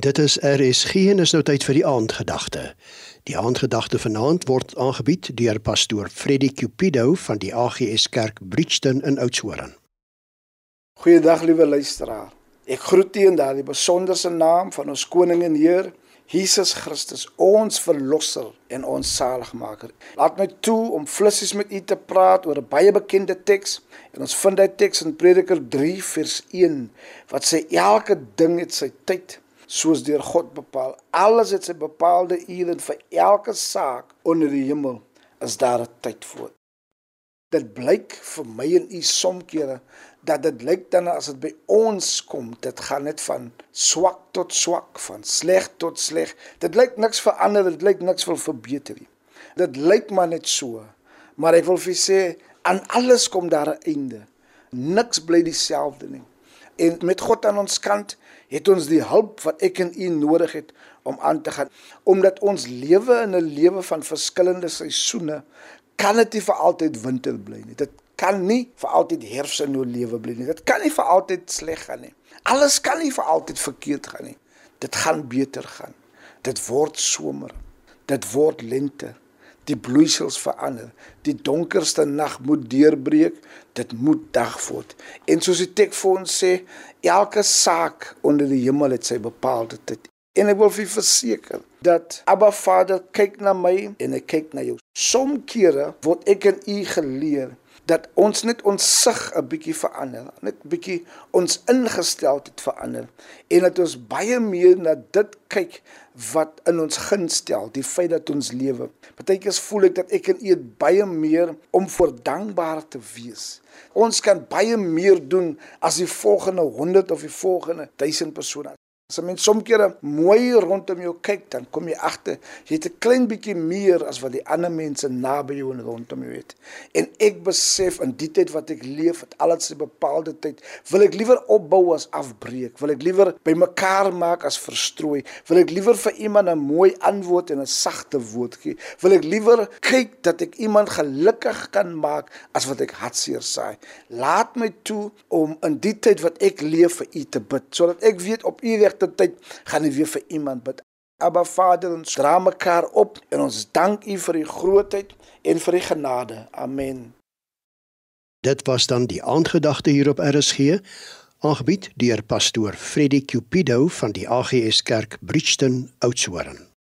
Dit is RSG en is nou tyd vir die aandgedagte. Die aandgedagte vanaand word aangebied deur pastoor Freddie Cupido van die AGS Kerk Bridgton in Oudtshoorn. Goeiedag liewe luisteraar. Ek groet u in daardie besonderse naam van ons koning en Heer Jesus Christus, ons verlosser en ons saligmaker. Laat my toe om flissies met u te praat oor 'n baie bekende teks. En ons vind daai teks in Prediker 3 vers 1 wat sê elke ding het sy tyd soos deur God bepaal. Alles het sy bepaalde ure en vir elke saak onder die hemel is daar 'n tyd vir. Dit blyk vir my en u somkere dat dit lyk dan as dit by ons kom, dit gaan net van swak tot swak, van sleg tot sleg. Dit lyk niks verander, dit lyk niks wil verbeter nie. Dit lyk maar net so. Maar ek wil vir sê aan alles kom daar 'n einde. Niks bly dieselfde nie. En met God aan ons kant het ons die hulp wat ek en u nodig het om aan te gaan. Omdat ons lewe in 'n lewe van verskillende seisoene, kan dit nie vir altyd winter bly nie. Dit kan nie vir altyd herfs in jou lewe bly nie. Dit kan nie vir altyd sleg gaan nie. Alles kan nie vir altyd verkeerd gaan nie. Dit gaan beter gaan. Dit word somer. Dit word lente die bloeisels verander. Die donkerste nag moet deurbreek, dit moet dag word. En soos die teks vir ons sê, elke saak onder die hemel het sy bepaalde tyd. En ek wil vir verseker dat Abba Vader kyk na my en hy kyk na jou. Sommige kere word ek en u geleer dat ons net ons sig 'n bietjie verander, net bietjie ons ingesteldheid verander en dat ons baie meer na dit kyk wat in ons guns stel, die feit dat ons lewe. Partykeers voel ek dat ek en u baie meer om voor dankbaar te wees. Ons kan baie meer doen as die volgende 100 of die volgende 1000 persone. As jy mens soms keer mooi rondom jou kyk, dan kom jy agter jy het 'n klein bietjie meer as wat die ander mense naby jou en rondom jou het. En ek besef in die tyd wat ek leef, het alles 'n bepaalde tyd, wil ek liewer opbou as afbreek. Wil ek liewer bymekaar maak as verstrooi. Wil ek liewer vir iemand 'n mooi antwoord en 'n sagte woord gee. Wil ek liewer kyk dat ek iemand gelukkig kan maak as wat ek hartseer saai. Laat my toe om in die tyd wat ek leef vir u te bid, sodat ek weet op u weg regte tyd gaan nie weer vir iemand bid. Abba Vader, ons dra mekaar op en ons dank U vir U grootheid en vir U genade. Amen. Dit was dan die aandgedagte hier op RSG, aangebied deur pastoor Freddie Cupido van die AGS Kerk Bridgton Oudtshoorn.